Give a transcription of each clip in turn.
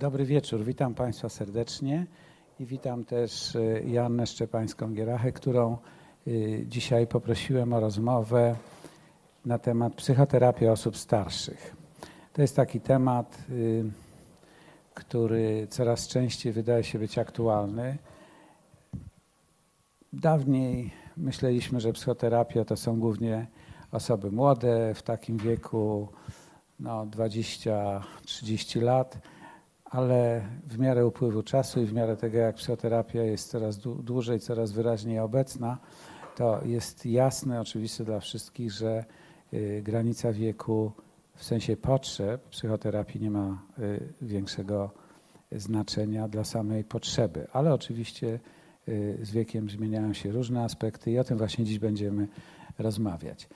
Dobry wieczór, witam Państwa serdecznie i witam też y, Joannę Szczepańską-Gierachę, którą y, dzisiaj poprosiłem o rozmowę na temat psychoterapii osób starszych. To jest taki temat, y, który coraz częściej wydaje się być aktualny. Dawniej myśleliśmy, że psychoterapia to są głównie osoby młode, w takim wieku no, 20-30 lat, ale w miarę upływu czasu i w miarę tego, jak psychoterapia jest coraz dłużej, coraz wyraźniej obecna, to jest jasne, oczywiste dla wszystkich, że y, granica wieku w sensie potrzeb psychoterapii nie ma y, większego znaczenia dla samej potrzeby, ale oczywiście y, z wiekiem zmieniają się różne aspekty i o tym właśnie dziś będziemy rozmawiać.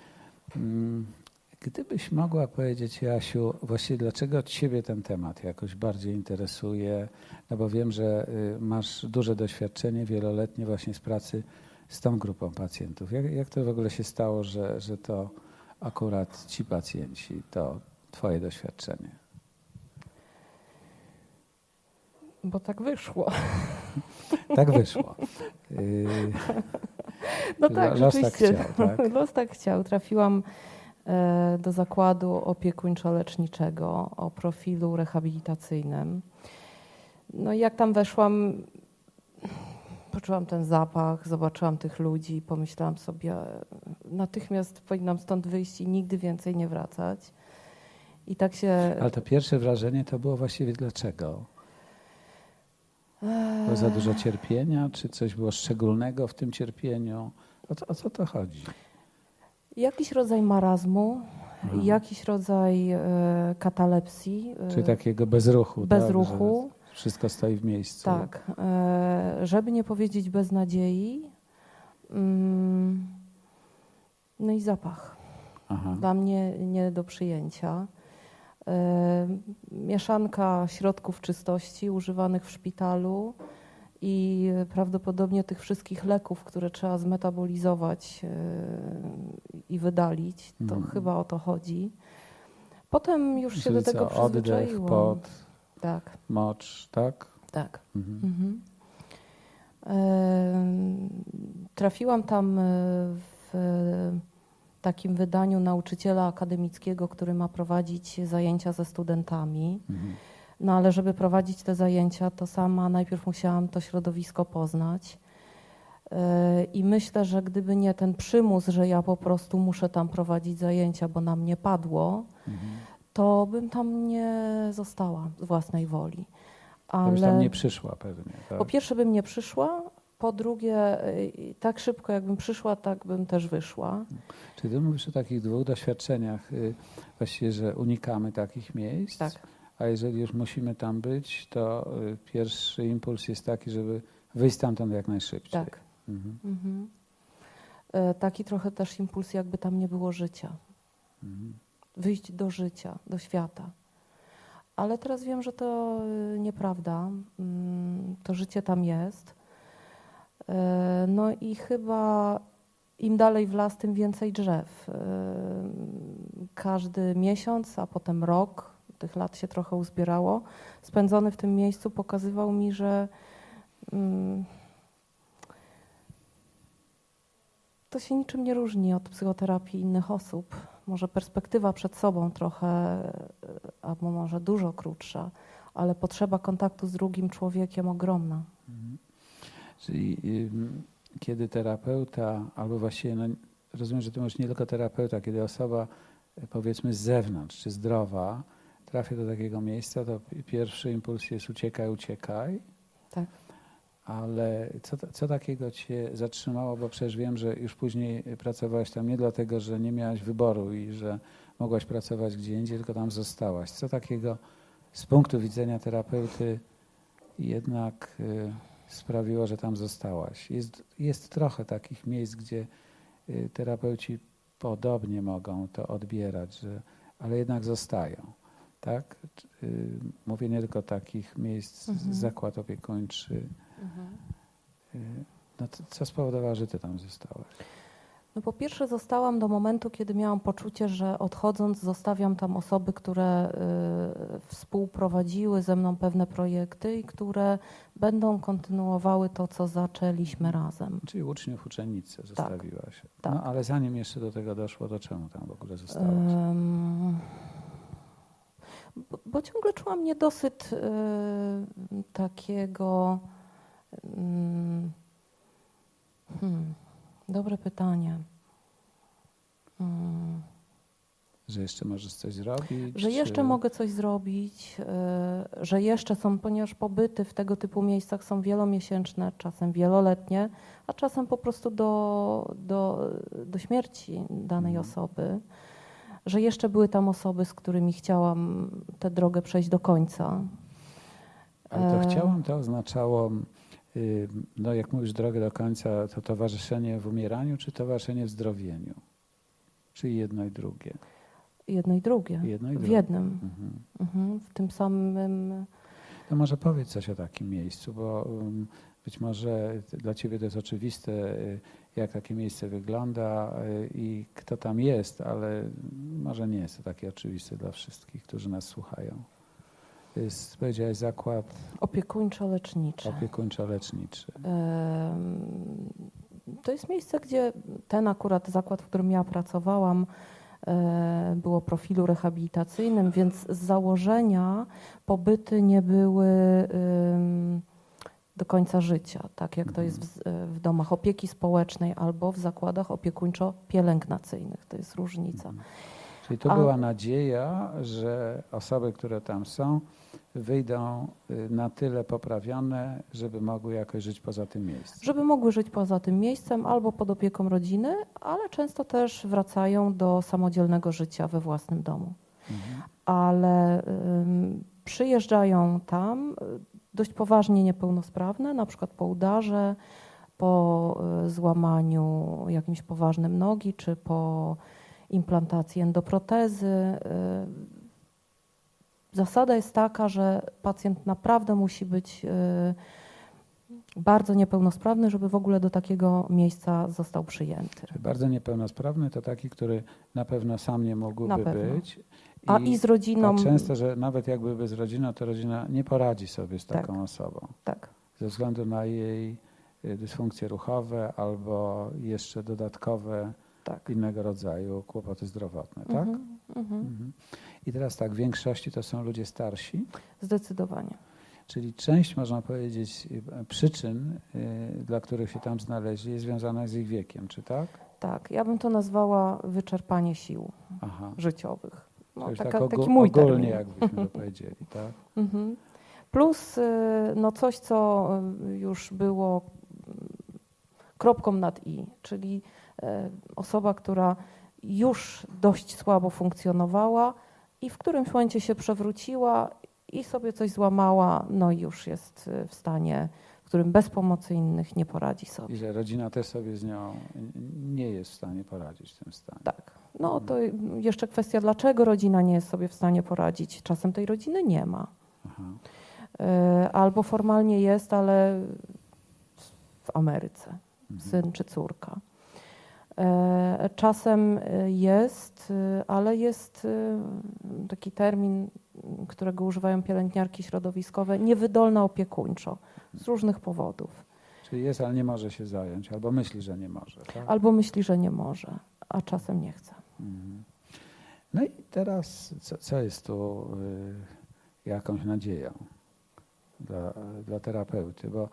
Gdybyś mogła powiedzieć, Jasiu, właściwie dlaczego Ciebie ten temat jakoś bardziej interesuje? No bo wiem, że y, masz duże doświadczenie wieloletnie właśnie z pracy z tą grupą pacjentów. Jak, jak to w ogóle się stało, że, że to akurat ci pacjenci, to Twoje doświadczenie? Bo tak wyszło. Tak wyszło. Y, no tak, Los tak rzeczywiście. Tak chciał, tak? Los tak chciał. Trafiłam do zakładu opiekuńczo-leczniczego o profilu rehabilitacyjnym. No i jak tam weszłam, poczułam ten zapach, zobaczyłam tych ludzi pomyślałam sobie, natychmiast powinnam stąd wyjść i nigdy więcej nie wracać. I tak się... Ale to pierwsze wrażenie to było właściwie dlaczego? Było za dużo cierpienia, czy coś było szczególnego w tym cierpieniu? O co, o co to chodzi? Jakiś rodzaj marazmu, Aha. jakiś rodzaj e, katalepsji. E, Czyli takiego bezruchu. Bezruchu. Tak, wszystko stoi w miejscu. Tak. E, żeby nie powiedzieć beznadziei. Mm, no i zapach. Aha. Dla mnie nie do przyjęcia. E, mieszanka środków czystości używanych w szpitalu i prawdopodobnie tych wszystkich leków, które trzeba zmetabolizować e, i wydalić, to mhm. chyba o to chodzi. Potem już się do tego co, przyzwyczaiłam. Oddech, pot, tak. mocz, tak? Tak. Mhm. Mhm. E, trafiłam tam w takim wydaniu nauczyciela akademickiego, który ma prowadzić zajęcia ze studentami. Mhm. No ale żeby prowadzić te zajęcia, to sama najpierw musiałam to środowisko poznać. E, I myślę, że gdyby nie ten przymus, że ja po prostu muszę tam prowadzić zajęcia, bo na mnie padło, mhm. to bym tam nie została z własnej woli. Ale tam nie przyszła pewnie. Tak? Po pierwsze bym nie przyszła, po drugie, y, tak szybko jakbym przyszła, tak bym też wyszła. Czyli ty mówisz o takich dwóch doświadczeniach, y, właściwie, że unikamy takich miejsc, tak. A jeżeli już musimy tam być, to y, pierwszy impuls jest taki, żeby wyjść stamtąd jak najszybciej. Tak. Mhm. Mhm. E, taki trochę też impuls, jakby tam nie było życia. Mhm. Wyjść do życia, do świata. Ale teraz wiem, że to nieprawda. Mm, to życie tam jest. E, no i chyba im dalej w las, tym więcej drzew. E, każdy miesiąc, a potem rok, tych lat się trochę uzbierało, spędzony w tym miejscu pokazywał mi, że mm, to się niczym nie różni od psychoterapii innych osób. Może perspektywa przed sobą trochę, e, albo może dużo krótsza, ale potrzeba kontaktu z drugim człowiekiem ogromna. Mhm. Czyli kiedy terapeuta, albo właściwie, no, rozumiem, że to już nie tylko terapeuta, kiedy osoba powiedzmy z zewnątrz, czy zdrowa, trafia do takiego miejsca, to pierwszy impuls jest uciekaj, uciekaj. Tak. Ale co, co takiego cię zatrzymało? Bo przecież wiem, że już później pracowałaś tam nie dlatego, że nie miałaś wyboru i że mogłaś pracować gdzie indziej, tylko tam zostałaś. Co takiego z punktu widzenia terapeuty jednak y, sprawiło, że tam zostałaś. Jest, jest trochę takich miejsc, gdzie y, terapeuci podobnie mogą to odbierać, że, ale jednak zostają. Tak? Y, mówię nie tylko takich miejsc, mhm. zakład opiekuńczy. Mhm. Y, no co spowodowało, że ty tam zostałaś? No po pierwsze zostałam do momentu, kiedy miałam poczucie, że odchodząc zostawiam tam osoby, które y, współprowadziły ze mną pewne projekty i które będą kontynuowały to, co zaczęliśmy razem. Czyli uczniów, uczennicy tak. zostawiłaś. Tak, tak. No ale zanim jeszcze do tego doszło, to czemu tam w ogóle zostałaś? Um, bo, bo, ciągle czułam niedosyt y, takiego... Y, hmm Dobre pytanie. Hmm. Że jeszcze możesz coś zrobić? Że jeszcze mogę coś zrobić, yy, że jeszcze są, ponieważ pobyty w tego typu miejscach są wielomiesięczne, czasem wieloletnie, a czasem po prostu do, do, do śmierci danej mhm. osoby. Że jeszcze były tam osoby, z którymi chciałam tę drogę przejść do końca. Ale to e, chciałam, to oznaczało Y, no jak mówisz drogę do końca, to towarzyszenie w umieraniu, czy towarzyszenie w zdrowieniu? Czy jedno i drugie? Jedno i drugie. Jedno i drugie. W jednym. Mhm. Mhm. W tym samym. To może powiedz coś o takim miejscu, bo um, być może dla Ciebie to jest oczywiste, y, jak takie miejsce wygląda y, i kto tam jest, ale może nie jest to takie oczywiste dla wszystkich, którzy nas słuchają jest, powiedziałeś, zakład opiekuńczo-leczniczy. Opiekuńczo-leczniczy. To jest miejsce, gdzie ten akurat zakład, w którym ja pracowałam, e, było profilu rehabilitacyjnym, więc z założenia pobyty nie były do końca życia, tak jak to jest w, w domach opieki społecznej albo w zakładach opiekuńczo-pielęgnacyjnych. To jest różnica. Mhm. Czyli to A... była nadzieja, że osoby, które tam są, wyjdą y, na tyle poprawione, żeby mogły jakoś żyć poza tym miejscem. Żeby mogły żyć poza tym miejscem albo pod opieką rodziny, ale często też wracają do samodzielnego życia we własnym domu. Mhm. Ale y, przyjeżdżają tam dość poważnie niepełnosprawne, na przykład po udarze, po y, złamaniu jakimś poważnym nogi, czy po implantacji endoprotezy. Y, Zasada jest taka, że pacjent naprawdę musi być y, bardzo niepełnosprawny, żeby w ogóle do takiego miejsca został przyjęty. Bardzo niepełnosprawny to taki, który na pewno sam nie mógłby być. I A i z rodziną. często, że nawet jakby z rodziną, to rodzina nie poradzi sobie z taką tak. osobą. Tak. Ze względu na jej y, dysfunkcje ruchowe albo jeszcze dodatkowe tak. innego rodzaju kłopoty zdrowotne, tak? Mhm, mhm. Mhm. I teraz tak, w większości to są ludzie starsi? Zdecydowanie. Czyli część, można powiedzieć, przyczyn, y, dla których się tam znaleźli, jest związana z ich wiekiem, czy tak? Tak, ja bym to nazwała wyczerpanie sił Aha. życiowych. No, taka, tak ogól, taki mój ogólnie, termin. jakbyśmy to powiedzieli, tak? Mhm. Plus y, no coś, co już było kropką nad i, czyli osoba, która już dość słabo funkcjonowała, i w którymś momencie się przewróciła i sobie coś złamała, no i już jest y, w stanie, w którym bez pomocy innych nie poradzi sobie. I że rodzina też sobie z nią nie jest w stanie poradzić w tym stanie. Tak. No to jeszcze kwestia, dlaczego rodzina nie jest sobie w stanie poradzić. Czasem tej rodziny nie ma. Aha. Y, albo formalnie jest, ale w Ameryce. Mhm. Syn czy córka. E, czasem jest, ale jest taki termin, którego używają pielęgniarki środowiskowe, niewydolna opiekuńczo z różnych powodów. Czyli jest, ale nie może się zająć, albo myśli, że nie może. Tak? Albo myśli, że nie może, a czasem nie chce. Mhm. No i teraz, co, co jest tu y, jakąś nadzieją dla, dla terapeuty? Bo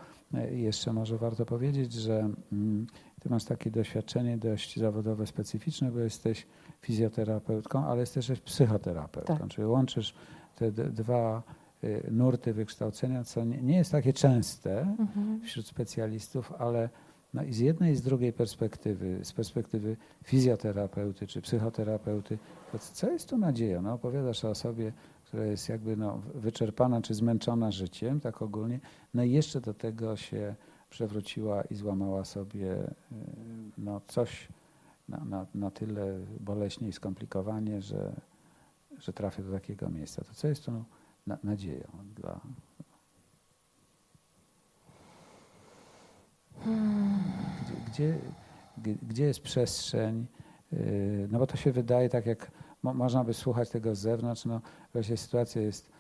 jeszcze może warto powiedzieć, że mm, ty masz takie doświadczenie dość zawodowe, specyficzne, bo jesteś fizjoterapeutką, ale jesteś też psychoterapeutką, tak. czyli łączysz te dwa y, nurty wykształcenia, co nie jest takie częste mhm. wśród specjalistów, ale no i z jednej i z drugiej perspektywy, z perspektywy fizjoterapeuty czy psychoterapeuty, to co jest tu nadzieja? No, opowiadasz o osobie, która jest jakby no, wyczerpana czy zmęczona życiem, tak ogólnie, no i jeszcze do tego się przewróciła i złamała sobie y, no, coś na, na, na tyle boleśnie i skomplikowanie, że, że trafia do takiego miejsca. To co jest tą na, nadzieją dla. Gdzie, gdzie, gdzie jest przestrzeń, no bo to się wydaje tak jak można by słuchać tego z zewnątrz, no właśnie sytuacja jest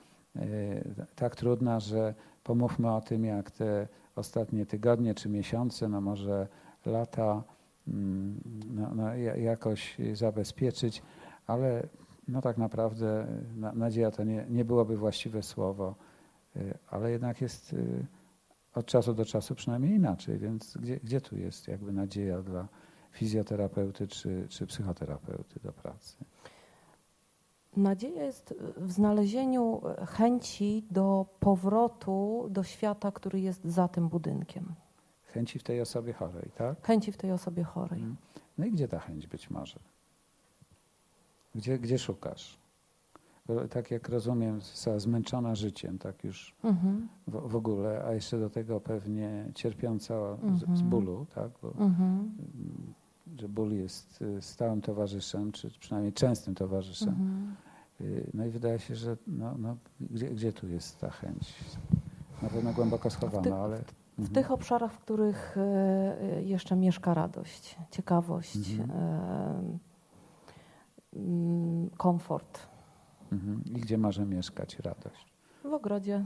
tak trudna, że pomówmy o tym, jak te ostatnie tygodnie czy miesiące, no może lata mm, no, no, jakoś zabezpieczyć, ale no tak naprawdę nadzieja to nie, nie byłoby właściwe słowo, y, ale jednak jest y, od czasu do czasu przynajmniej inaczej, więc gdzie, gdzie tu jest jakby nadzieja dla fizjoterapeuty czy, czy psychoterapeuty do pracy? Nadzieja jest w znalezieniu chęci do powrotu do świata, który jest za tym budynkiem. Chęci w tej osobie chorej, tak? Chęci w tej osobie chorej. Mhm. No i gdzie ta chęć być może? Gdzie, gdzie szukasz? Bo tak jak rozumiem, zmęczona życiem, tak już mhm. w, w, ogóle, a jeszcze do tego pewnie cierpiąca mhm. z, z, mhm. bólu, tak? Bo, mhm. Że ból jest y, stałym towarzyszem, czy przynajmniej częstym towarzyszem. Mhm. Y, no i wydaje się, że no, no, gdzie, gdzie tu jest ta chęć? Na pewno głęboko schowana, ty, ale... W mhm. tych obszarach, w których y, jeszcze mieszka radość, ciekawość, mhm. Mm, komfort. Mhm. I gdzie może mieszkać radość? W ogrodzie.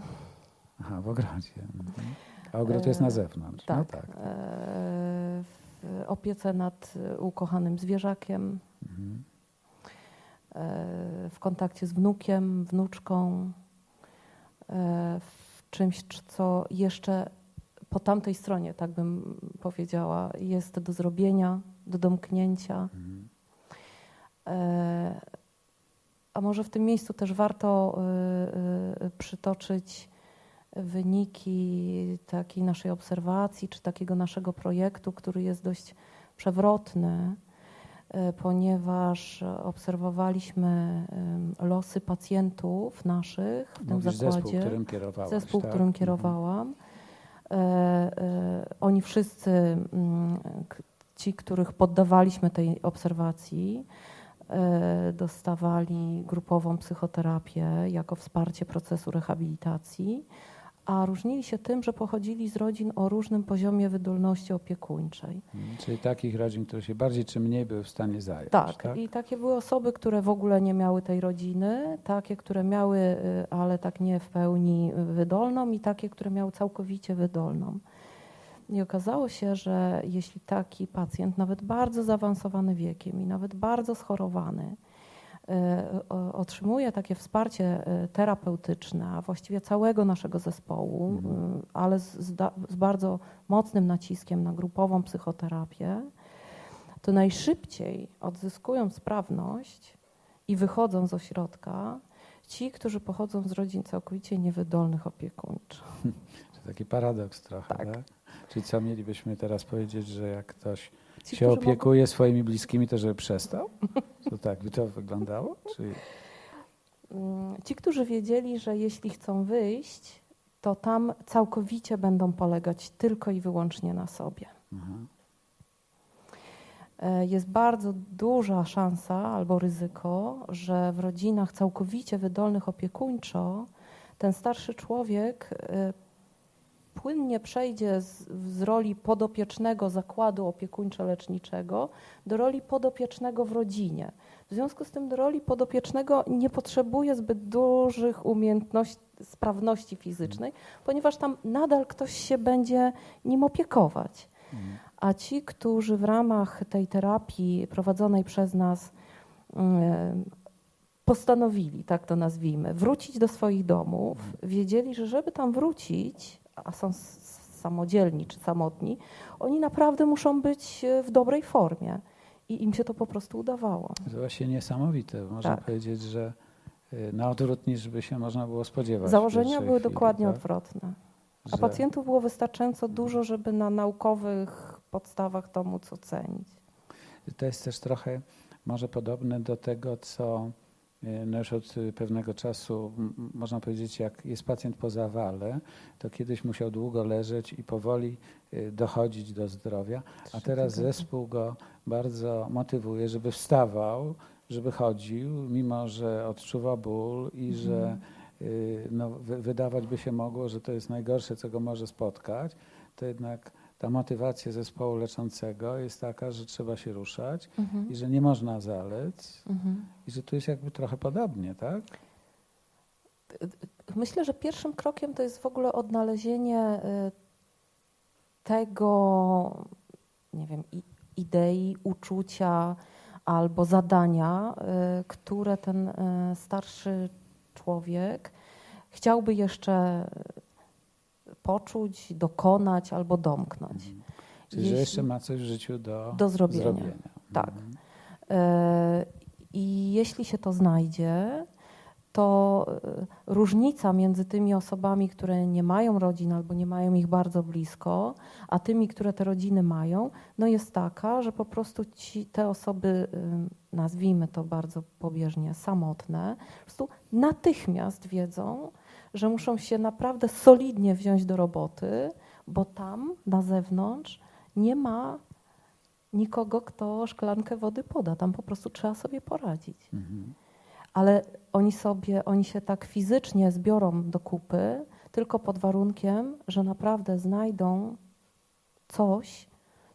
Aha, w ogrodzie. Mhm. A ogród jest na e, zewnątrz. Tak. No tak. E, w opiece nad ukochanym zwierzakiem. Mhm. E, w kontakcie z wnukiem, wnuczką. W czymś, co jeszcze po tamtej stronie, tak bym powiedziała, jest do zrobienia, do domknięcia. Mhm. E, a może w tym miejscu też warto e, e, przytoczyć wyniki takiej naszej obserwacji, czy takiego naszego projektu, który jest dość przewrotny, ponieważ obserwowaliśmy losy pacjentów naszych w tym zakładzie. Zespół, którym kierowałaś, Zespół, tak? którym mhm. kierowałam. Oni wszyscy, mm, ci, których poddawaliśmy tej obserwacji, E, dostawali grupową psychoterapię jako wsparcie procesu rehabilitacji, a różnili się tym, że pochodzili z rodzin o różnym poziomie wydolności opiekuńczej. Hmm, czyli takich rodzin, które się bardziej czy mniej były w stanie zająć. Tak, tak, i takie były osoby, które w ogóle nie miały tej rodziny, takie, które miały, y, ale tak nie w pełni wydolną i takie, które miały całkowicie wydolną. I okazało się, że jeśli taki pacjent, nawet bardzo zaawansowany wiekiem i nawet bardzo schorowany, otrzymuje takie wsparcie e, terapeutyczne, właściwie całego naszego zespołu, mhm. E, ale z, z, bardzo mocnym naciskiem na grupową psychoterapię, to najszybciej odzyskują sprawność i wychodzą z ośrodka ci, którzy pochodzą z rodzin całkowicie niewydolnych opiekuńczo. To taki paradoks trochę, tak? tak? Czyli co mielibyśmy teraz powiedzieć, że jak ktoś Ci, się opiekuje mogą... swoimi bliskimi, to żeby przestał? To tak by to wyglądało? Czy... Mm, ci, którzy wiedzieli, że jeśli chcą wyjść, to tam całkowicie będą polegać tylko i wyłącznie na sobie. Mhm. E, jest bardzo duża szansa albo ryzyko, że w rodzinach całkowicie wydolnych opiekuńczo ten starszy człowiek e, płynnie przejdzie z, z roli podopiecznego zakładu opiekuńczo-leczniczego do roli podopiecznego w rodzinie. W związku z tym do roli podopiecznego nie potrzebuje zbyt dużych umiejętności, sprawności fizycznej, ponieważ tam nadal ktoś się będzie nim opiekować. A ci, którzy w ramach tej terapii prowadzonej przez nas mm, postanowili, tak to nazwijmy, wrócić do swoich domów, wiedzieli, że żeby tam wrócić, a są samodzielni czy samotni, oni naprawdę muszą być e, w dobrej formie. I im się to po prostu udawało. To właśnie niesamowite. Można tak. powiedzieć, że e, na odwrót niż by się można było spodziewać. Założenia były chwili, dokładnie tak? odwrotne. A że... pacjentów było wystarczająco dużo, żeby na naukowych podstawach to móc ocenić. To jest też trochę może podobne do tego, co no już od pewnego czasu, można powiedzieć, jak jest pacjent po zawale, to kiedyś musiał długo leżeć i powoli e, dochodzić do zdrowia, a teraz zespół go bardzo motywuje, żeby wstawał, żeby chodził, mimo że odczuwa ból i mhm. że e, no, wydawać by się mogło, że to jest najgorsze, co go może spotkać, to jednak ta motywacja zespołu leczącego jest taka, że trzeba się ruszać mhm. i że nie można zalec mhm. i że tu jest jakby trochę podobnie, tak? Myślę, że pierwszym krokiem to jest w ogóle odnalezienie y, tego, nie wiem, idei, uczucia albo zadania, y, które ten y, starszy człowiek chciałby jeszcze poczuć, dokonać albo domknąć. Mhm. Czyli, Jeśli, że jeszcze ma coś w życiu do, do zrobienia. zrobienia. Tak. Mhm. E, I jeśli się to znajdzie, to e, różnica między tymi osobami, które nie mają rodzin albo nie mają ich bardzo blisko, a tymi, które te rodziny mają, no jest taka, że po prostu ci, te osoby, e, nazwijmy to bardzo pobieżnie, samotne, po prostu natychmiast wiedzą, że muszą się naprawdę solidnie wziąć do roboty, bo tam na zewnątrz nie ma nikogo, kto szklankę wody poda. Tam po prostu trzeba sobie poradzić. Mhm. Ale oni sobie, oni się tak fizycznie zbiorą do kupy, tylko pod warunkiem, że naprawdę znajdą coś,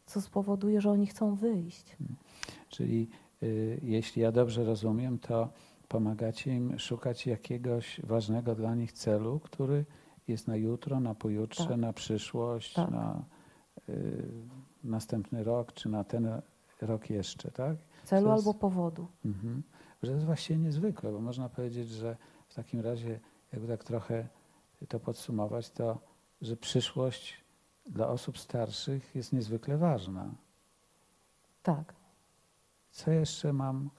co spowoduje, że oni chcą wyjść. Mhm. Czyli y, jeśli ja dobrze rozumiem, to pomagacie im szukać jakiegoś ważnego dla nich celu, który jest na jutro, na pojutrze, tak. na przyszłość, tak. na y, następny rok, czy na ten rok jeszcze, tak? Celu jest, albo powodu. Mhm, że to jest właściwie niezwykłe, bo można powiedzieć, że w takim razie, jakby tak trochę to podsumować, to że przyszłość dla osób starszych jest niezwykle ważna. Tak. Co jeszcze mam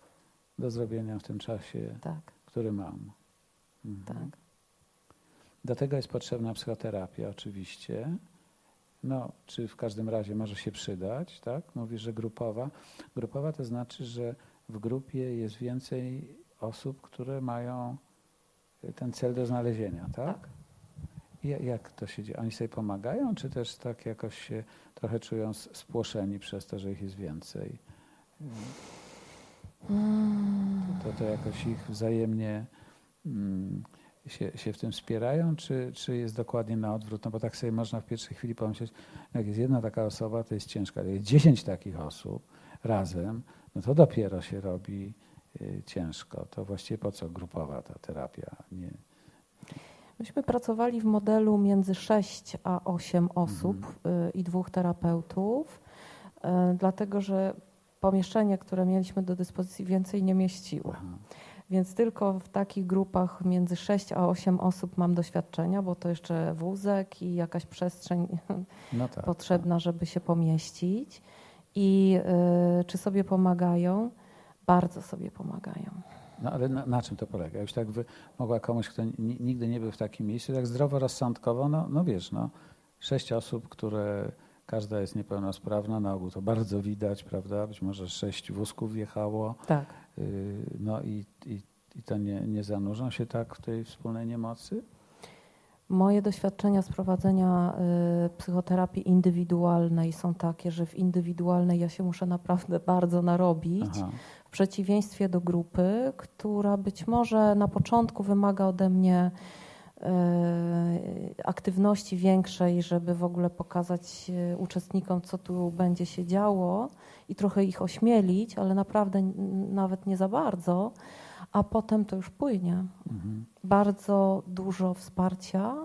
do zrobienia w tym czasie, tak. który mam. Mhm. Tak. Do tego jest potrzebna psychoterapia oczywiście. No, czy w każdym razie może się przydać, tak? Mówisz, że grupowa. Grupowa to znaczy, że w grupie jest więcej osób, które mają ten cel do znalezienia, tak? tak. I jak to się dzieje? Oni sobie pomagają, czy też tak jakoś się trochę czują spłoszeni przez to, że ich jest więcej? To, to jakoś ich wzajemnie mm, się, się w tym wspierają, czy, czy jest dokładnie na odwrót? No bo tak sobie można w pierwszej chwili pomyśleć, no jak jest jedna taka osoba, to jest ciężka. Jak jest dziesięć takich osób razem, no to dopiero się robi y, ciężko. To właściwie po co grupowa ta terapia? Nie. Myśmy pracowali w modelu między 6 a 8 osób mhm. y, i dwóch terapeutów, y, dlatego że pomieszczenie, które mieliśmy do dyspozycji, więcej nie mieściło. Aha. Więc tylko w takich grupach między 6 a 8 osób mam doświadczenia, bo to jeszcze wózek i jakaś przestrzeń no tak, potrzebna, tak. żeby się pomieścić. I y, czy sobie pomagają? Bardzo sobie pomagają. No ale na, na czym to polega? Już tak by mogła komuś, kto nigdy nie był w takim miejscu, tak zdroworozsądkowo, no, no wiesz, no, sześć osób, które każda jest niepełnosprawna, na ogół to bardzo widać, prawda? Być może sześć wózków wjechało. Tak. Y, no i, i, i to nie, nie zanurzą się tak w tej wspólnej niemocy? Moje doświadczenia z prowadzenia y, psychoterapii indywidualnej są takie, że w indywidualnej ja się muszę naprawdę bardzo narobić, Aha. w przeciwieństwie do grupy, która być może na początku wymaga ode mnie aktywności większej, żeby w ogóle pokazać y, uczestnikom, co tu będzie się działo i trochę ich ośmielić, ale naprawdę nawet nie za bardzo a potem to już płynie. Mhm. Bardzo dużo wsparcia,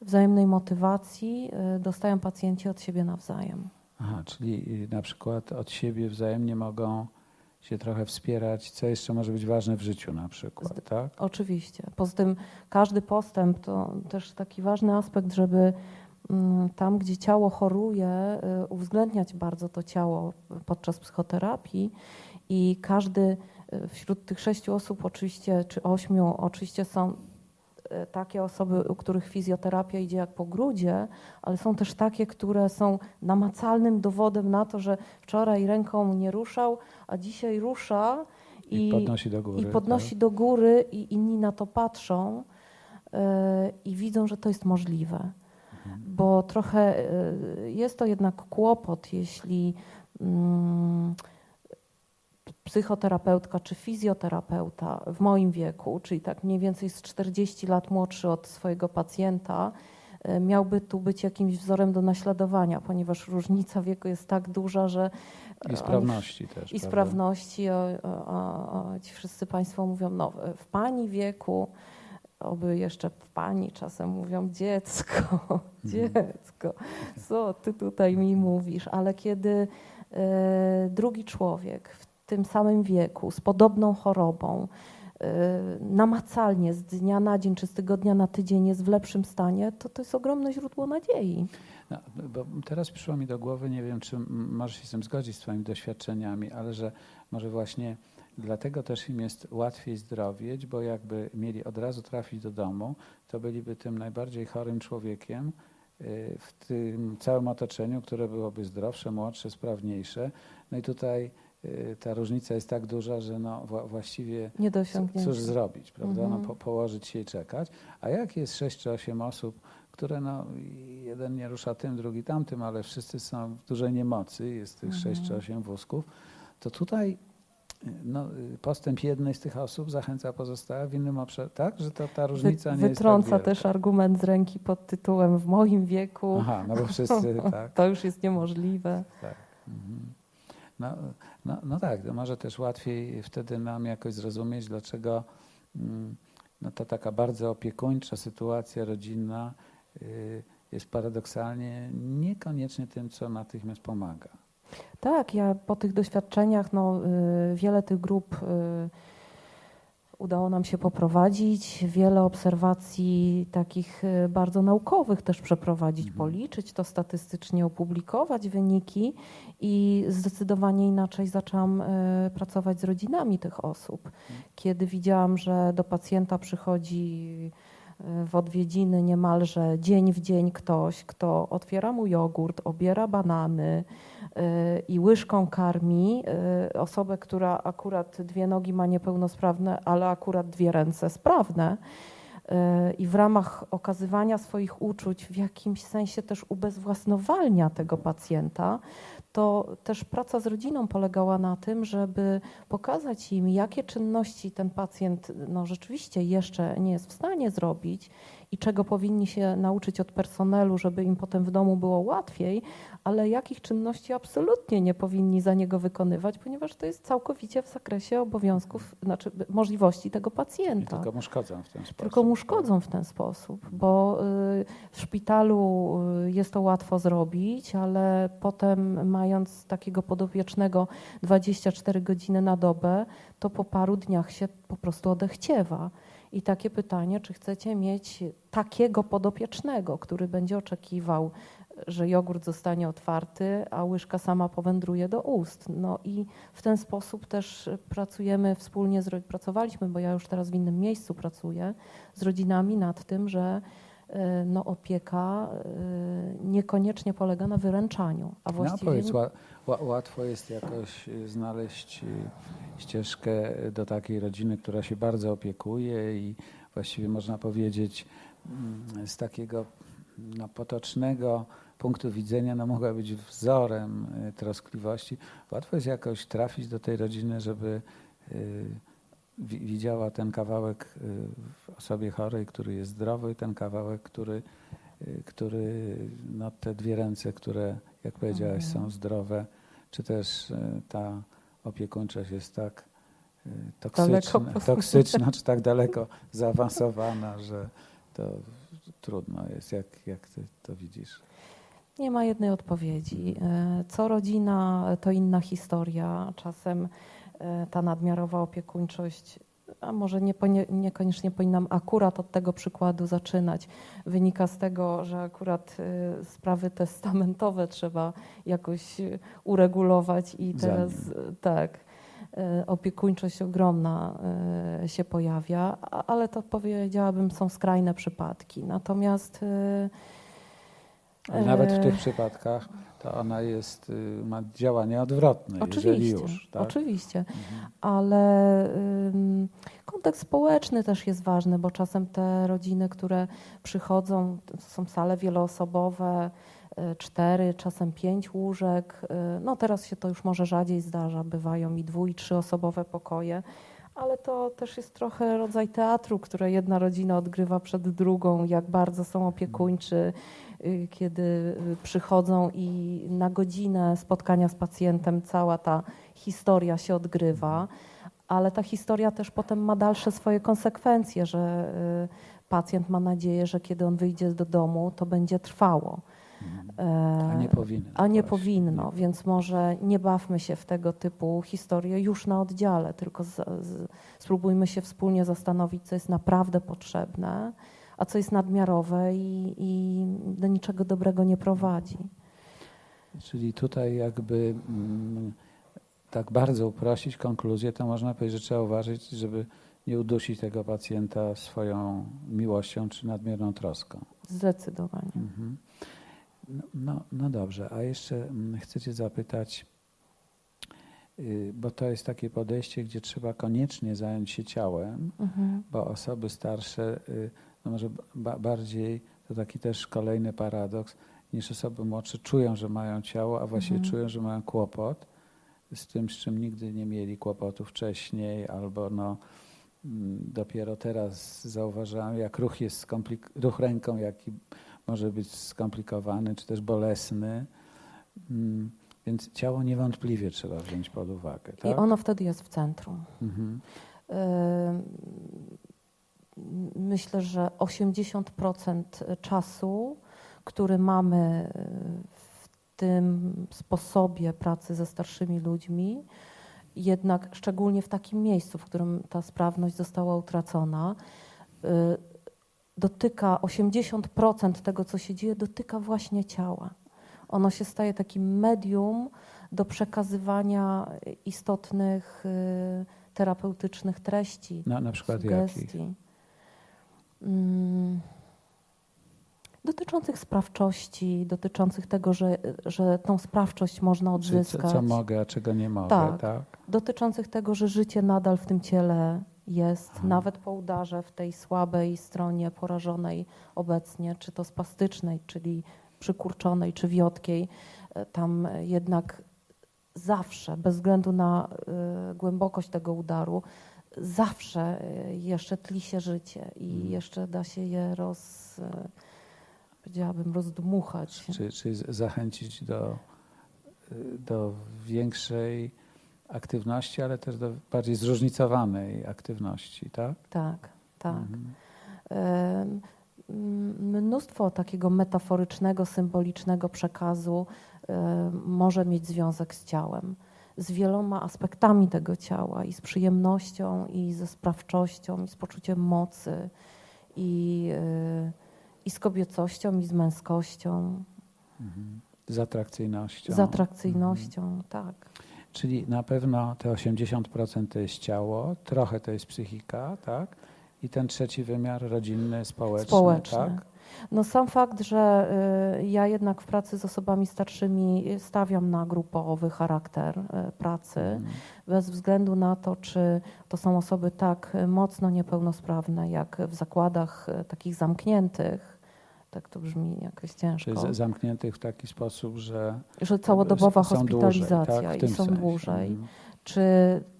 wzajemnej motywacji y, dostają pacjenci od siebie nawzajem. Aha, czyli y, na przykład od siebie wzajemnie mogą się trochę wspierać, co jeszcze może być ważne w życiu na przykład, tak? Oczywiście. Poza tym każdy postęp to też taki ważny aspekt, żeby mm, tam, gdzie ciało choruje, y, uwzględniać bardzo to ciało podczas psychoterapii i każdy Wśród tych sześciu osób oczywiście, czy ośmiu, oczywiście są takie osoby, u których fizjoterapia idzie jak po grudzie, ale są też takie, które są namacalnym dowodem na to, że wczoraj ręką nie ruszał, a dzisiaj rusza i, i podnosi do góry. I podnosi tak? do góry i inni na to patrzą yy, i widzą, że to jest możliwe. Mhm. Bo trochę yy, jest to jednak kłopot, jeśli yy, psychoterapeutka czy fizjoterapeuta w moim wieku, czyli tak mniej więcej z 40 lat młodszy od swojego pacjenta, miałby tu być jakimś wzorem do naśladowania, ponieważ różnica wieku jest tak duża, że i sprawności też. I prawda? sprawności. Ci wszyscy Państwo mówią, no w Pani wieku, oby jeszcze w Pani czasem mówią dziecko, mhm. dziecko, co Ty tutaj mi mówisz? Ale kiedy e, drugi człowiek w tym samym wieku, z podobną chorobą, e, namacalnie z dnia na dzień czy z tygodnia na tydzień jest w lepszym stanie, to to jest ogromne źródło nadziei. No, teraz przyszło mi do głowy, nie wiem, czy możesz się z tym zgodzić, z Twoimi doświadczeniami, ale że może właśnie dlatego też im jest łatwiej zdrowieć, bo jakby mieli od razu trafić do domu, to byliby tym najbardziej chorym człowiekiem y, w tym całym otoczeniu, które byłoby zdrowsze, młodsze, sprawniejsze. No i tutaj y, ta różnica jest tak duża, że no właściwie nie cóż zrobić, prawda? No, mhm. po, położyć się i czekać. A jak jest sześć czy osiem osób, które no, jeden nie rusza tym, drugi tamtym, ale wszyscy są w dużej niemocy, jest tych mhm. sześć czy osiem wózków, to tutaj no, postęp jednej z tych osób zachęca pozostałe w innym obszarze, tak? Że to ta różnica Wy, nie jest Wytrąca tak też argument z ręki pod tytułem w moim wieku. Aha, no bo wszyscy, tak. to już jest niemożliwe. Tak. Mhm. No, no, no tak, może też łatwiej wtedy nam jakoś zrozumieć, dlaczego mm, no to taka bardzo opiekuńcza sytuacja rodzinna y, jest paradoksalnie niekoniecznie tym, co natychmiast pomaga. Tak, ja po tych doświadczeniach, no, y, wiele tych grup y, udało nam się poprowadzić, wiele obserwacji takich y, bardzo naukowych też przeprowadzić, mhm. policzyć to statystycznie, opublikować wyniki i zdecydowanie inaczej zaczęłam pracować z rodzinami tych osób. Mhm. Kiedy widziałam, że do pacjenta przychodzi w odwiedziny niemalże dzień w dzień ktoś, kto otwiera mu jogurt, obiera banany y, i łyżką karmi y, osobę, która akurat dwie nogi ma niepełnosprawne, ale akurat dwie ręce sprawne. Y, I w ramach okazywania swoich uczuć, w jakimś sensie też ubezwłasnowalnia tego pacjenta, to też praca z rodziną polegała na tym, żeby pokazać im, jakie czynności ten pacjent no, rzeczywiście jeszcze nie jest w stanie zrobić i czego powinni się nauczyć od personelu, żeby im potem w domu było łatwiej, ale jakich czynności absolutnie nie powinni za niego wykonywać, ponieważ to jest całkowicie w zakresie obowiązków, znaczy możliwości tego pacjenta. I tylko mu szkodzą w ten sposób. Tylko mu szkodzą w ten sposób, bo y, w szpitalu y, jest to łatwo zrobić, ale potem mając takiego podopiecznego 24 godziny na dobę, to po paru dniach się po prostu odechciewa. I takie pytanie, czy chcecie mieć takiego podopiecznego, który będzie oczekiwał, że jogurt zostanie otwarty, a łyżka sama powędruje do ust. No i w ten sposób też pracujemy wspólnie, z, pracowaliśmy, bo ja już teraz w innym miejscu pracuję, z rodzinami nad tym, że no, opieka e, niekoniecznie polega na wyręczaniu. A no, właściwie... No powiedz, łatwo jest jakoś znaleźć ścieżkę do takiej rodziny, która się bardzo opiekuje i właściwie można powiedzieć mm, z takiego no, potocznego punktu widzenia no, mogła być wzorem troskliwości. Łatwo jest jakoś trafić do tej rodziny, żeby y, widziała ten kawałek y, w osobie chorej, który jest zdrowy, ten kawałek, który, który no, te dwie ręce, które, jak powiedziałaś, są mhm. zdrowe, czy też ta opiekuńczość jest tak toksyczna, toksyczna czy tak daleko zaawansowana, że to trudno jest. Jak, jak ty to widzisz? Nie ma jednej odpowiedzi. Co rodzina, to inna historia. Czasem ta nadmiarowa opiekuńczość, a może nie, niekoniecznie powinnam akurat od tego przykładu zaczynać, wynika z tego, że akurat e, sprawy testamentowe trzeba jakoś uregulować i teraz tak opiekuńczość ogromna się pojawia, ale to powiedziałabym są skrajne przypadki. Natomiast nawet w tych przypadkach to ona jest, y, ma działanie odwrotne, oczywiście, jeżeli już. Tak? Oczywiście, mhm. ale ym, kontekst społeczny też jest ważny, bo czasem te rodziny, które przychodzą, są sale wieloosobowe, y, cztery, czasem pięć łóżek. Y, no teraz się to już może rzadziej zdarza, bywają i dwu i trzyosobowe pokoje, ale to też jest trochę rodzaj teatru, które jedna rodzina odgrywa przed drugą, jak bardzo są opiekuńczy, kiedy y, przychodzą i na godzinę spotkania z pacjentem cała ta historia się odgrywa, ale ta historia też potem ma dalsze swoje konsekwencje, że y, pacjent ma nadzieję, że kiedy on wyjdzie do domu, to będzie trwało. A nie powinno. A nie powinno, więc może nie bawmy się w tego typu historie już na oddziale, tylko z, z, spróbujmy się wspólnie zastanowić, co jest naprawdę potrzebne, a co jest nadmiarowe i, i do niczego dobrego nie prowadzi. Czyli tutaj jakby mm, tak bardzo uprościć konkluzję, to można powiedzieć, że trzeba uważać, żeby nie udusić tego pacjenta swoją miłością czy nadmierną troską. Zdecydowanie. Mhm. No, no, no, dobrze, a jeszcze mm, chcę Cię zapytać, y, bo to jest takie podejście, gdzie trzeba koniecznie zająć się ciałem, mhm. bo osoby starsze, y, no może bardziej, to taki też kolejny paradoks, niż osoby młodsze czują, że mają ciało, a właściwie mhm. czują, że mają kłopot z tym, z czym nigdy nie mieli kłopotu wcześniej, albo no, mm, dopiero teraz zauważają, jak ruch jest ruch ręką, jaki może być skomplikowany czy też bolesny. Mm, więc ciało niewątpliwie trzeba wziąć pod uwagę. Tak? I ono wtedy jest w centrum. Mhm. Myślę, że 80% czasu, który mamy w tym sposobie pracy ze starszymi ludźmi, jednak szczególnie w takim miejscu, w którym ta sprawność została utracona, y, dotyka 80% tego, co się dzieje, dotyka właśnie ciała. Ono się staje takim medium do przekazywania istotnych y, terapeutycznych treści. Na, na przykład sugestii. Dotyczących sprawczości, dotyczących tego, że, że tą sprawczość można odzyskać. Co, co mogę, a czego nie mogę, tak. tak? Dotyczących tego, że życie nadal w tym ciele jest Aha. nawet po udarze w tej słabej stronie porażonej obecnie, czy to spastycznej, czyli przykurczonej, czy wiotkiej, e, tam jednak zawsze, bez względu na y, głębokość tego udaru, zawsze e, jeszcze tli się życie i hmm. jeszcze da się je roz, powiedziałabym, rozdmuchać. Czyli, czyli zachęcić do, do większej aktywności, ale też do bardziej zróżnicowanej aktywności, tak? Tak, tak. Mhm. Mnóstwo takiego metaforycznego, symbolicznego przekazu może mieć związek z ciałem, z wieloma aspektami tego ciała i z przyjemnością, i ze sprawczością, i z poczuciem mocy, i, y, i z kobiecością, i z męskością. Mhm. Z atrakcyjnością. Z atrakcyjnością, mhm. tak. Czyli na pewno te 80% to jest ciało, trochę to jest psychika, tak? I ten trzeci wymiar rodzinny, społeczny, społeczny. tak? No sam fakt, że y, ja jednak w pracy z osobami starszymi stawiam na grupowy charakter y, pracy, mm. bez względu na to, czy to są osoby tak mocno niepełnosprawne, jak w zakładach y, takich zamkniętych, tak to brzmi jakoś ciężko. Czyli zamkniętych w taki sposób, że. Że całodobowa hospitalizacja dłużej, tak? i są sensie. dłużej. Mhm. Czy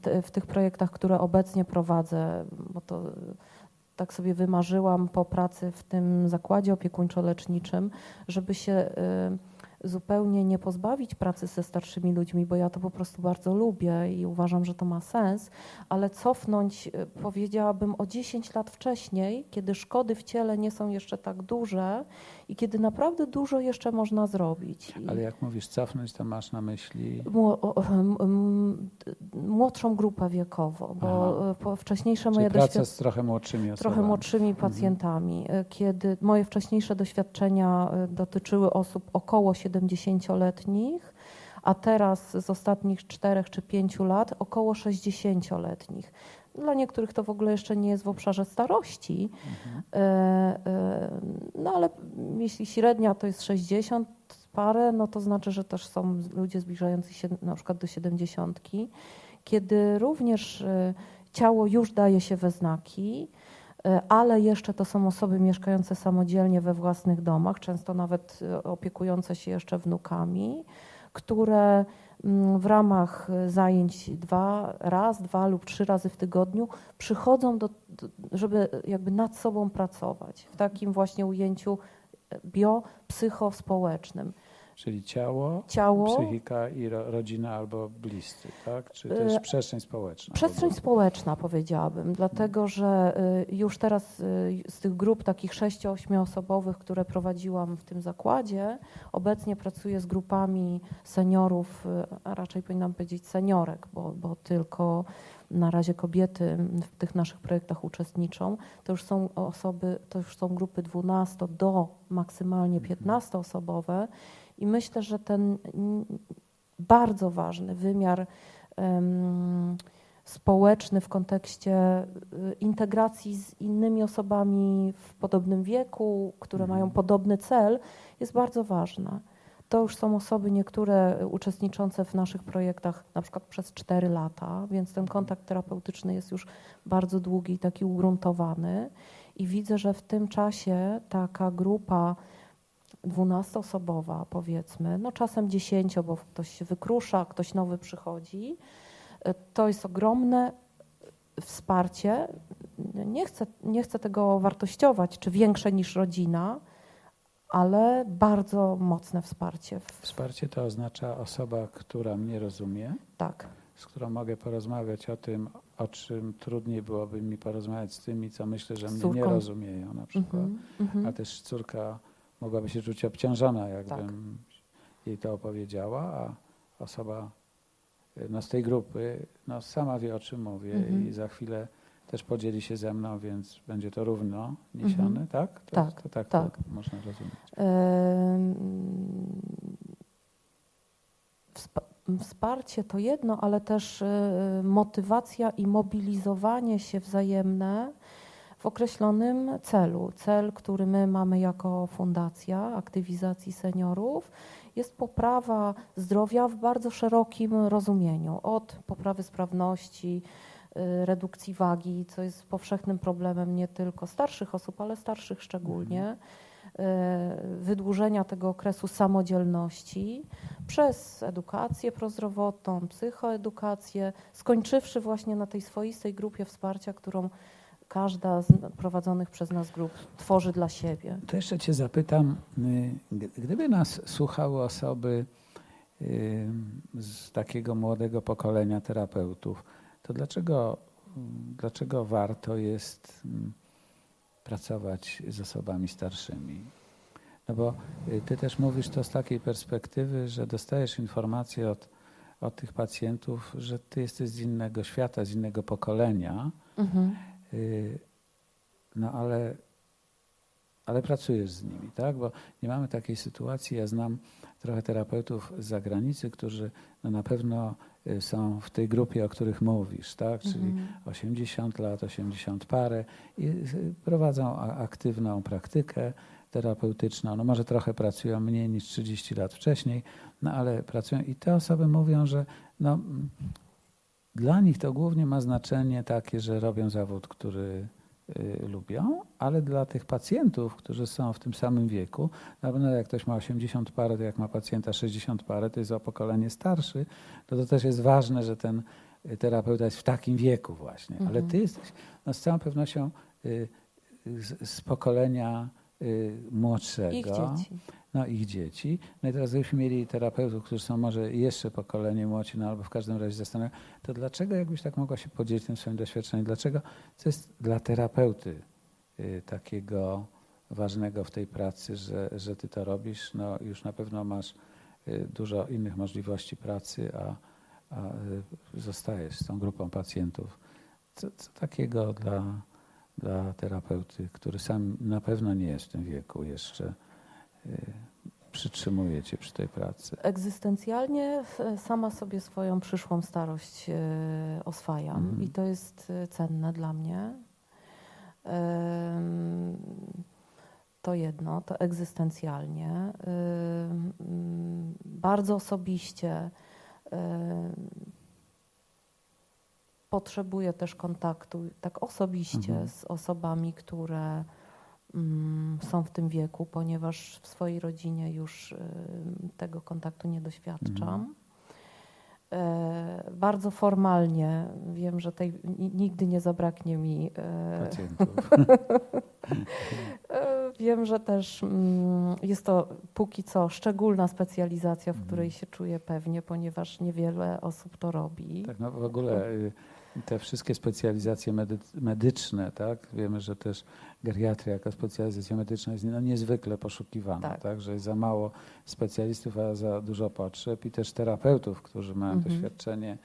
te, w tych projektach, które obecnie prowadzę, bo to tak sobie wymarzyłam po pracy w tym zakładzie opiekuńczo-leczniczym, żeby się. Y, zupełnie nie pozbawić pracy ze starszymi ludźmi, bo ja to po prostu bardzo lubię i uważam, że to ma sens, ale cofnąć, e, powiedziałabym, o 10 lat wcześniej, kiedy szkody w ciele nie są jeszcze tak duże i kiedy naprawdę dużo jeszcze można zrobić. Ale jak mówisz cofnąć, to masz na myśli? Młodszą grupę wiekową, bo Aha. wcześniejsze Czyli moje doświadczenia. z trochę młodszymi osobami. Trochę młodszymi mhm. pacjentami, mhm. kiedy moje wcześniejsze doświadczenia e, dotyczyły osób około 70 70-letnich, a teraz z ostatnich 4 czy 5 lat około 60-letnich. Dla niektórych to w ogóle jeszcze nie jest w obszarze starości. E, e, no ale jeśli średnia to jest 60 parę, no to znaczy, że też są ludzie zbliżający się na przykład do 70, kiedy również e, ciało już daje się we znaki, ale jeszcze to są osoby mieszkające samodzielnie we własnych domach, często nawet e, opiekujące się jeszcze wnukami, które mm, w ramach zajęć dwa, raz, dwa lub trzy razy w tygodniu przychodzą, do, żeby jakby nad sobą pracować w takim właśnie ujęciu biopsychospołecznym. Czyli ciało, ciało psychika i ro, rodzina albo bliscy, tak? Czy też przestrzeń społeczna? Przestrzeń społeczna powiedziałabym, dlatego że y, już teraz y, z tych grup takich 6-8 osobowych, które prowadziłam w tym zakładzie, obecnie pracuję z grupami seniorów, y, a raczej powinnam powiedzieć seniorek, bo, bo tylko na razie kobiety w tych naszych projektach uczestniczą, to już są osoby, to już są grupy 12 do maksymalnie 15 mhm. osobowe i myślę, że ten bardzo ważny wymiar społeczny w kontekście y, integracji z innymi osobami w podobnym wieku, które mają mhm. podobny cel, jest bardzo ważna. To już są osoby niektóre uczestniczące w naszych projektach na przykład przez 4 lata, więc ten kontakt terapeutyczny jest już bardzo długi i taki ugruntowany. I widzę, że w tym czasie taka grupa dwunastoosobowa powiedzmy, no czasem dziesięcio, bo ktoś się wykrusza, ktoś nowy przychodzi, to jest ogromne wsparcie. Nie chcę, nie chcę tego wartościować, czy większe niż rodzina, ale bardzo mocne wsparcie. Wsparcie to oznacza osoba, która mnie rozumie. Tak. Z którą mogę porozmawiać o tym, o czym trudniej byłoby mi porozmawiać z tymi, co myślę, że mnie nie rozumieją na przykład. Mm -hmm. A też córka mogłaby się czuć obciążona, jakbym tak. jej to opowiedziała, a osoba no, z tej grupy no, sama wie, o czym mówię mhm. i za chwilę też podzieli się ze mną, więc będzie to równo niesione, mhm. tak? To, tak, to, tak, tak. To można rozumieć. Wsparcie to jedno, ale też e, motywacja i mobilizowanie się wzajemne w określonym celu. Cel, który my mamy jako fundacja aktywizacji seniorów, jest poprawa zdrowia w bardzo szerokim rozumieniu. Od poprawy sprawności, y, redukcji wagi, co jest powszechnym problemem nie tylko starszych osób, ale starszych szczególnie, y, wydłużenia tego okresu samodzielności przez edukację prozdrowotną, psychoedukację, skończywszy właśnie na tej swoistej grupie wsparcia, którą każda z prowadzonych przez nas grup tworzy dla siebie. To jeszcze Cię zapytam, y, gdyby nas słuchały osoby y, z takiego młodego pokolenia terapeutów, to dlaczego, dlaczego warto jest mm, pracować z osobami starszymi? No bo y, Ty też mówisz to z takiej perspektywy, że dostajesz informacje od, od tych pacjentów, że Ty jesteś z innego świata, z innego pokolenia. Mhm no ale, ale pracujesz z nimi, tak? Bo nie mamy takiej sytuacji. Ja znam trochę terapeutów z zagranicy, którzy no na pewno y, są w tej grupie, o których mówisz, tak? Czyli mhm. 80 lat, 80 parę i y, prowadzą aktywną praktykę terapeutyczną. No może trochę pracują mniej niż 30 lat wcześniej, no ale pracują i te osoby mówią, że no, dla nich to głównie ma znaczenie takie, że robią zawód, który y, lubią, ale dla tych pacjentów, którzy są w tym samym wieku, na pewno jak ktoś ma 80 parę, to jak ma pacjenta 60 parę, to jest o pokolenie starszy, to to też jest ważne, że ten terapeuta jest w takim wieku właśnie. Mhm. Ale ty jesteś no, z całą pewnością y, z, z pokolenia y, młodszego. Ich dzieci no, ich dzieci. No i teraz gdybyśmy mieli terapeutów, którzy są może jeszcze pokolenie młodsi, no albo w każdym razie zastanawiają, to dlaczego jakbyś tak mogła się podzielić tym swoim doświadczeniem? Dlaczego co jest dla terapeuty y, takiego ważnego w tej pracy, że, że ty to robisz? No już na pewno masz y, dużo innych możliwości pracy, a, a y, zostajesz z tą grupą pacjentów. Co, co takiego dla, dla terapeuty, który sam na pewno nie jest w tym wieku jeszcze, przytrzymuje cię przy tej pracy? Egzystencjalnie sama sobie swoją przyszłą starość e, oswajam mhm. i to jest e, cenne dla mnie. To jedno, to egzystencjalnie. Bardzo osobiście potrzebuję też kontaktu, tak osobiście mhm. z osobami, które mm, są w tym wieku, ponieważ w swojej rodzinie już tego kontaktu nie doświadczam. Mhm. E, bardzo formalnie wiem, że tej, nigdy nie zabraknie mi e, pacjentów. E, wiem, że też mm, jest to póki co szczególna specjalizacja, w mhm. której się czuję pewnie, ponieważ niewiele osób to robi. Tak, no w ogóle y, te wszystkie specjalizacje medy medyczne, tak? Wiemy, że też geriatria jako specjalizacja medyczna jest no, niezwykle poszukiwana, tak. tak. Że jest za mało specjalistów, a za dużo potrzeb i też terapeutów, którzy mają mhm. doświadczenie,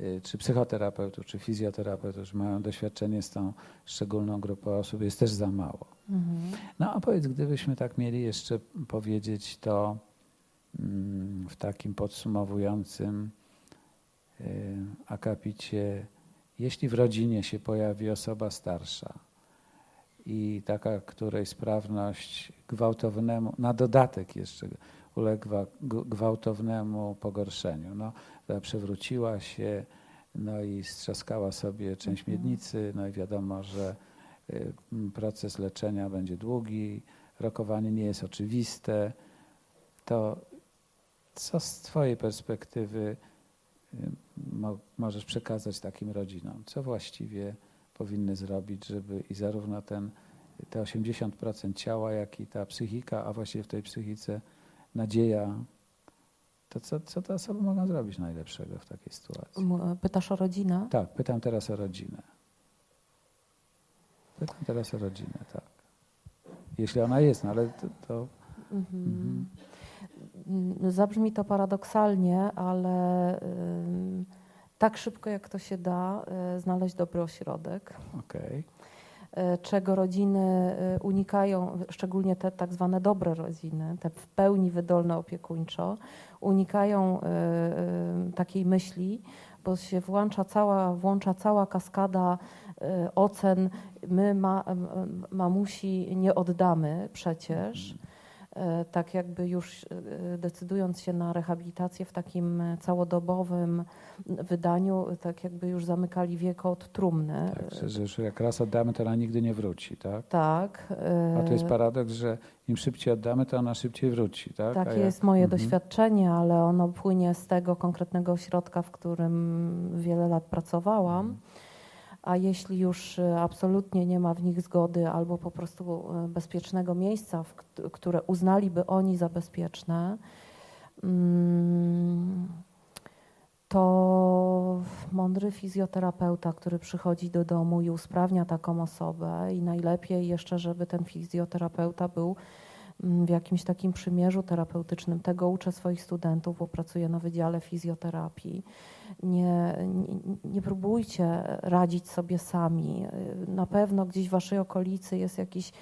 y, czy psychoterapeutów, czy fizjoterapeutów, którzy mają doświadczenie z tą szczególną grupą osób, jest też za mało. Mhm. No a powiedz, gdybyśmy tak mieli jeszcze powiedzieć to mm, w takim podsumowującym y, akapicie jeśli w rodzinie się pojawi osoba starsza i taka, której sprawność gwałtownemu, na dodatek jeszcze uległa gwałtownemu pogorszeniu, no, przewróciła się, no i strzaskała sobie część mhm. miednicy, no i wiadomo, że y, proces leczenia będzie długi, rokowanie nie jest oczywiste, to co z Twojej perspektywy mo możesz przekazać takim rodzinom? Co właściwie powinny zrobić, żeby i zarówno ten, te 80% ciała, jak i ta psychika, a właściwie w tej psychice nadzieja, to co, co te osoby mogą zrobić najlepszego w takiej sytuacji? Pytasz o rodzinę? Tak, pytam teraz o rodzinę. Pytam teraz o rodzinę, tak. Jeśli ona jest, no ale to... to mhm. Mhm. Zabrzmi to paradoksalnie, ale tak szybko jak to się da, y, znaleźć dobry ośrodek. Okay. Czego rodziny y, unikają, szczególnie te tak zwane dobre rodziny, te w pełni wydolne opiekuńczo, unikają takiej myśli, bo się włącza cała, włącza cała kaskada ocen. My ma, mamusi nie oddamy przecież. E, tak jakby już e, decydując się na rehabilitację w takim całodobowym wydaniu, tak jakby już zamykali wieko od trumny. Tak, że już jak raz oddamy, to ona nigdy nie wróci, tak? Tak. A to jest e, paradoks, że im szybciej oddamy, to ona szybciej wróci, tak? Takie jak... jest moje mhm. doświadczenie, ale ono płynie z tego konkretnego ośrodka, w którym wiele lat pracowałam. Mhm a jeśli już e, absolutnie nie ma w nich zgody albo po prostu e, bezpiecznego miejsca, które uznaliby oni za bezpieczne, mm, to mądry fizjoterapeuta, który przychodzi do domu i usprawnia taką osobę, i najlepiej jeszcze, żeby ten fizjoterapeuta był w jakimś takim przymierzu terapeutycznym. Tego uczę swoich studentów, bo pracuję na Wydziale Fizjoterapii nie, nie, nie próbujcie radzić sobie sami. Na pewno gdzieś w waszej okolicy jest jakiś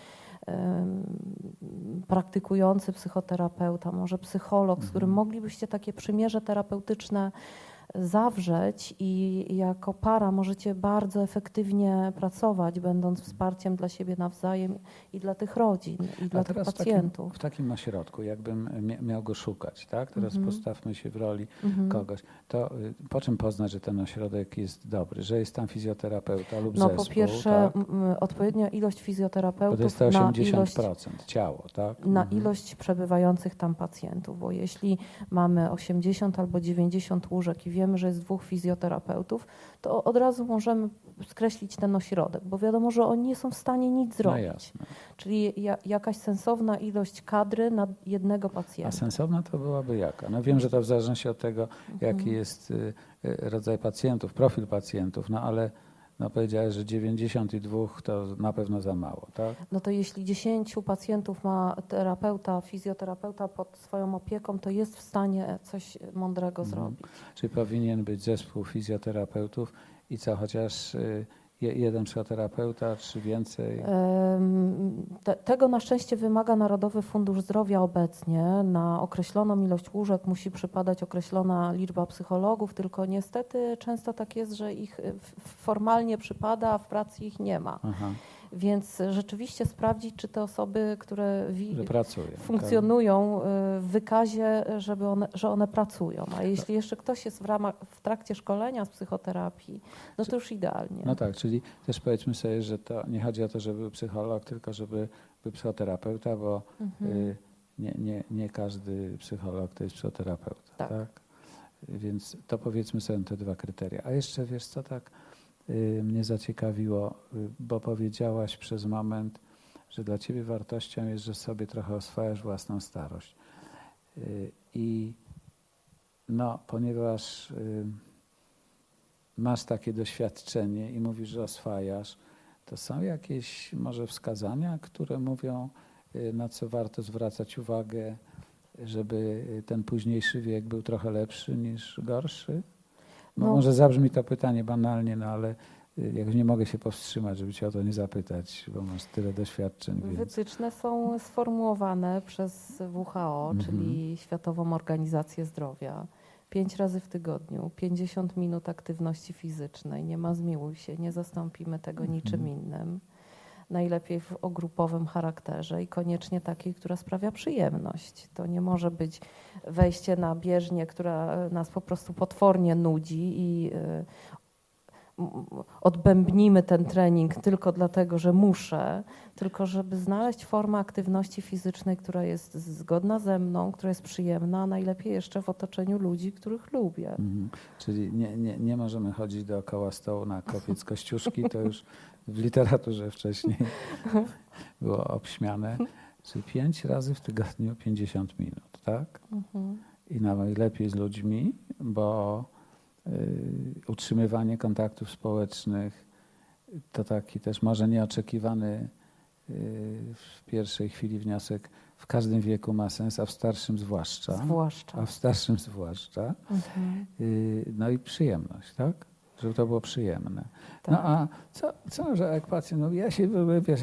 praktykujący psychoterapeuta, może psycholog, z którym mhm. moglibyście takie przymierze terapeutyczne zawrzeć i jako para możecie bardzo efektywnie pracować, będąc wsparciem dla siebie nawzajem i dla tych rodzin, i dla tych pacjentów. W takim, w takim ośrodku, jakbym miał go szukać, tak? Teraz mhm. postawmy się w roli mhm. kogoś. To y, po czym poznać, że ten ośrodek jest dobry, że jest tam fizjoterapeuta lub no, zespół? No po pierwsze tak? odpowiednia ilość fizjoterapeutów to jest to 80% na ilość, ciało, tak? Na mhm. ilość przebywających tam pacjentów, bo jeśli mamy 80 albo 90 łóżek i wiemy, że jest dwóch fizjoterapeutów, to od razu możemy skreślić ten ośrodek, bo wiadomo, że oni nie są w stanie nic no zrobić. No Czyli ja, jakaś sensowna ilość kadry na jednego pacjenta. A sensowna to byłaby jaka? No wiem, że to w zależności od tego, jaki mhm. jest y, y, rodzaj pacjentów, profil pacjentów, no ale no powiedziałeś, że 92 to na pewno za mało, tak? No to jeśli 10 pacjentów ma terapeuta, fizjoterapeuta pod swoją opieką, to jest w stanie coś mądrego mhm. zrobić. Czyli powinien być zespół fizjoterapeutów i co, chociaż y, jeden psychoterapeuta, czy więcej? Te, tego na szczęście wymaga Narodowy Fundusz Zdrowia obecnie. Na określoną ilość łóżek musi przypadać określona liczba psychologów, tylko niestety często tak jest, że ich formalnie przypada, a w pracy ich nie ma. Aha. Więc rzeczywiście sprawdzić, czy te osoby, które, wi- pracują, funkcjonują tak. w wykazie, żeby one, że one pracują. A jeśli jeszcze ktoś jest w, ramach, w trakcie szkolenia z psychoterapii, no to już idealnie. No tak, czyli też powiedzmy sobie, że to nie chodzi o to, żeby był psycholog, tylko żeby był psychoterapeuta, bo mhm. y, nie, nie, nie każdy psycholog to jest psychoterapeuta. Tak. tak? Więc to powiedzmy sobie te dwa kryteria. A jeszcze wiesz co tak y, mnie zaciekawiło, y, bo powiedziałaś przez moment, że dla ciebie wartością jest, że sobie trochę oswajasz własną starość. Y, I no, ponieważ masz takie doświadczenie i mówisz, że oswajasz, to są jakieś może wskazania, które mówią, na co warto zwracać uwagę, żeby ten późniejszy wiek był trochę lepszy niż gorszy? No, no. Może zabrzmi to pytanie banalnie, no ale y, jakoś nie mogę się powstrzymać, żeby cię o to nie zapytać, bo masz tyle doświadczeń. Więc... Wytyczne są sformułowane przez WHO, mhm. czyli Światową Organizację Zdrowia. Pięć razy w tygodniu, 50 minut aktywności fizycznej. Nie ma zmiłuj się, nie zastąpimy tego mhm. niczym innym najlepiej w ogrupowym charakterze i koniecznie takiej, która sprawia przyjemność. To nie może być wejście na bieżnię, która nas po prostu potwornie nudzi i y, odbębnimy ten trening tylko dlatego, że muszę, tylko żeby znaleźć formę aktywności fizycznej, która jest zgodna ze mną, która jest przyjemna, a najlepiej jeszcze w otoczeniu ludzi, których lubię. Mhm. Czyli nie, nie, nie możemy chodzić dookoła stołu na kopiec kościuszki, to już w literaturze wcześniej było obśmiane. Czyli pięć razy w tygodniu 50 minut, tak? Mhm. I najlepiej z ludźmi, bo utrzymywanie kontaktów społecznych to taki też może nieoczekiwany y, w pierwszej chwili wniosek w każdym wieku ma sens, a w starszym zwłaszcza. Zwłaszcza. A w starszym zwłaszcza. Mhm. Y, no i przyjemność, tak? żeby to było przyjemne. No tak. a co, co, że jak pacjent mówi, ja się, wiesz,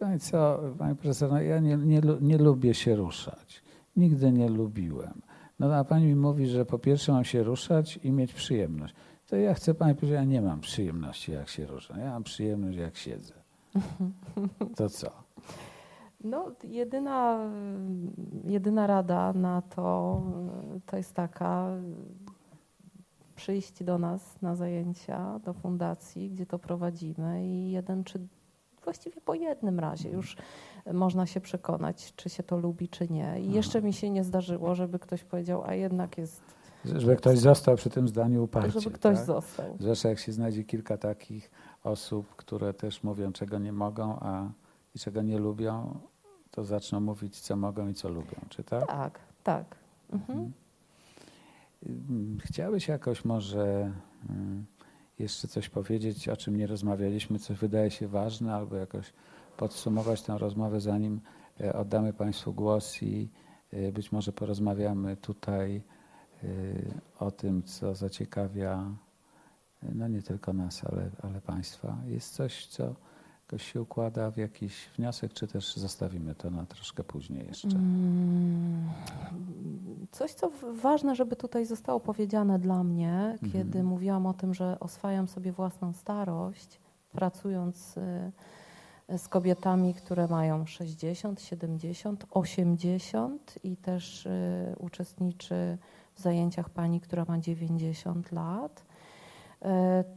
pani co, pani profesor, no ja nie, nie, nie lubię się ruszać. Nigdy nie lubiłem. No a pani mi mówi, że po pierwsze mam się ruszać i mieć przyjemność. To ja chcę pani powiedzieć, ja nie mam przyjemności jak się ruszam. Ja mam przyjemność jak siedzę. To co? No, jedyna, jedyna rada na to to jest taka, przyjść do nas na zajęcia, do fundacji, gdzie to prowadzimy i jeden czy właściwie po jednym razie już można się przekonać, czy się to lubi, czy nie. I jeszcze mi się nie zdarzyło, żeby ktoś powiedział, a jednak jest. Żeby ktoś został przy tym zdaniu uparcie. Żeby ktoś tak? został. Zresztą jak się znajdzie kilka takich osób, które też mówią, czego nie mogą, a i czego nie lubią, to zaczną mówić, co mogą i co lubią, czy tak? Tak, tak. Mhm. mhm. Chciałeś jakoś może mm, jeszcze coś powiedzieć, o czym nie rozmawialiśmy, co wydaje się ważne, albo jakoś podsumować tę rozmowę, zanim e, oddamy Państwu głos i e, być może porozmawiamy tutaj e, o tym, co zaciekawia no nie tylko nas, ale, ale Państwa. Jest coś, co jakoś się układa w jakiś wniosek, czy też zostawimy to na troszkę później jeszcze? Mm, coś, co ważne, żeby tutaj zostało powiedziane dla mnie, mhm. kiedy mówiłam o tym, że oswajam sobie własną starość, pracując y, z kobietami, które mają 60, 70, 80 i też y, uczestniczy w zajęciach pani, która ma 90 lat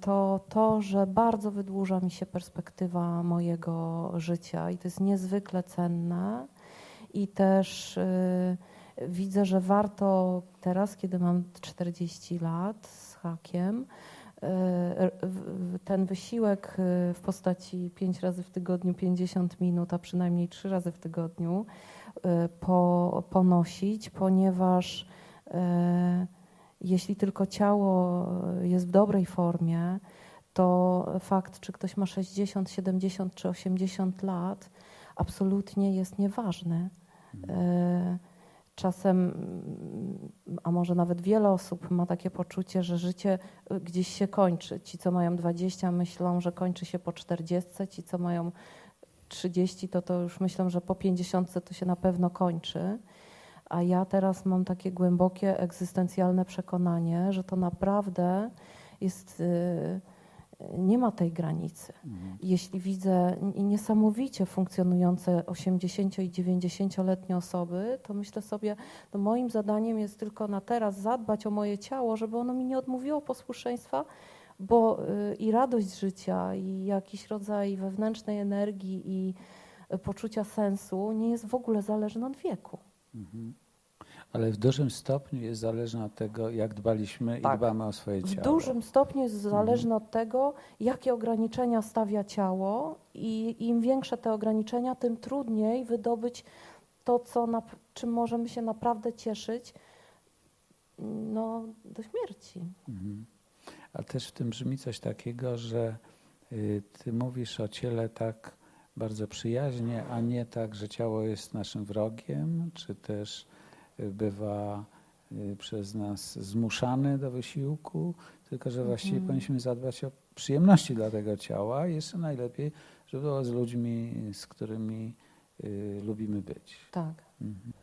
to to, że bardzo wydłuża mi się perspektywa mojego życia i to jest niezwykle cenne. I też y, widzę, że warto teraz, kiedy mam 40 lat z hakiem, y, ten wysiłek w postaci 5 razy w tygodniu, 50 minut, a przynajmniej 3 razy w tygodniu po, ponosić, ponieważ jeśli tylko ciało jest w dobrej formie, to fakt, czy ktoś ma 60, 70 czy 80 lat, absolutnie jest nieważny. E, czasem, a może nawet wiele osób ma takie poczucie, że życie gdzieś się kończy. Ci, co mają 20, myślą, że kończy się po 40, ci, co mają 30, to to już myślą, że po 50 to się na pewno kończy. A ja teraz mam takie głębokie egzystencjalne przekonanie, że to naprawdę jest y, nie ma tej granicy. Mhm. Jeśli widzę niesamowicie funkcjonujące 80 i 90-letnie osoby, to myślę sobie, no moim zadaniem jest tylko na teraz zadbać o moje ciało, żeby ono mi nie odmówiło posłuszeństwa, bo y, i radość życia, i jakiś rodzaj wewnętrznej energii, i y, poczucia sensu nie jest w ogóle zależny od wieku. Mhm ale w dużym stopniu jest zależna od tego, jak dbaliśmy tak. i dbamy o swoje ciało. W dużym stopniu jest zależna mhm. od tego, jakie ograniczenia stawia ciało i im większe te ograniczenia, tym trudniej wydobyć to, co na, czym możemy się naprawdę cieszyć no, do śmierci. Mhm. A też w tym brzmi coś takiego, że y, ty mówisz o ciele tak bardzo przyjaźnie, a nie tak, że ciało jest naszym wrogiem, czy też bywa y, przez nas zmuszany do wysiłku, tylko że właściwie mhm. powinniśmy zadbać o przyjemności dla tego ciała. Jeszcze najlepiej, żeby było z ludźmi, z którymi y, lubimy być. Tak. Mhm.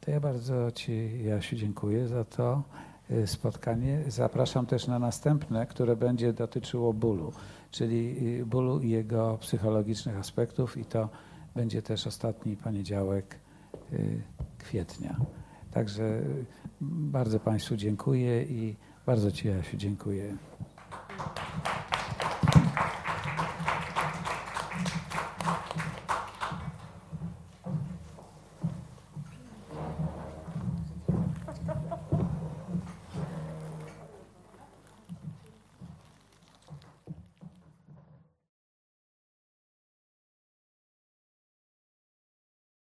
To ja bardzo Ci, Jasiu, dziękuję za to y, spotkanie. Zapraszam też na następne, które będzie dotyczyło bólu, czyli y, bólu i jego psychologicznych aspektów i to będzie też ostatni poniedziałek kwietnia. Także bardzo Państwu dziękuję i bardzo Ci, Jasiu, dziękuję.